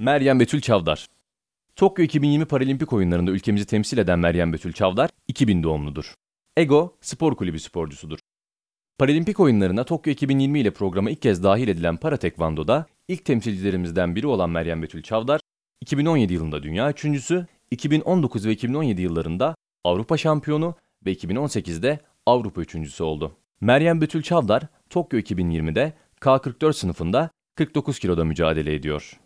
Meryem Betül Çavdar Tokyo 2020 Paralimpik oyunlarında ülkemizi temsil eden Meryem Betül Çavdar 2000 doğumludur. Ego, spor kulübü sporcusudur. Paralimpik oyunlarına Tokyo 2020 ile programa ilk kez dahil edilen para tekvandoda ilk temsilcilerimizden biri olan Meryem Betül Çavdar, 2017 yılında dünya üçüncüsü, 2019 ve 2017 yıllarında Avrupa şampiyonu ve 2018'de Avrupa üçüncüsü oldu. Meryem Betül Çavdar, Tokyo 2020'de K44 sınıfında 49 kiloda mücadele ediyor.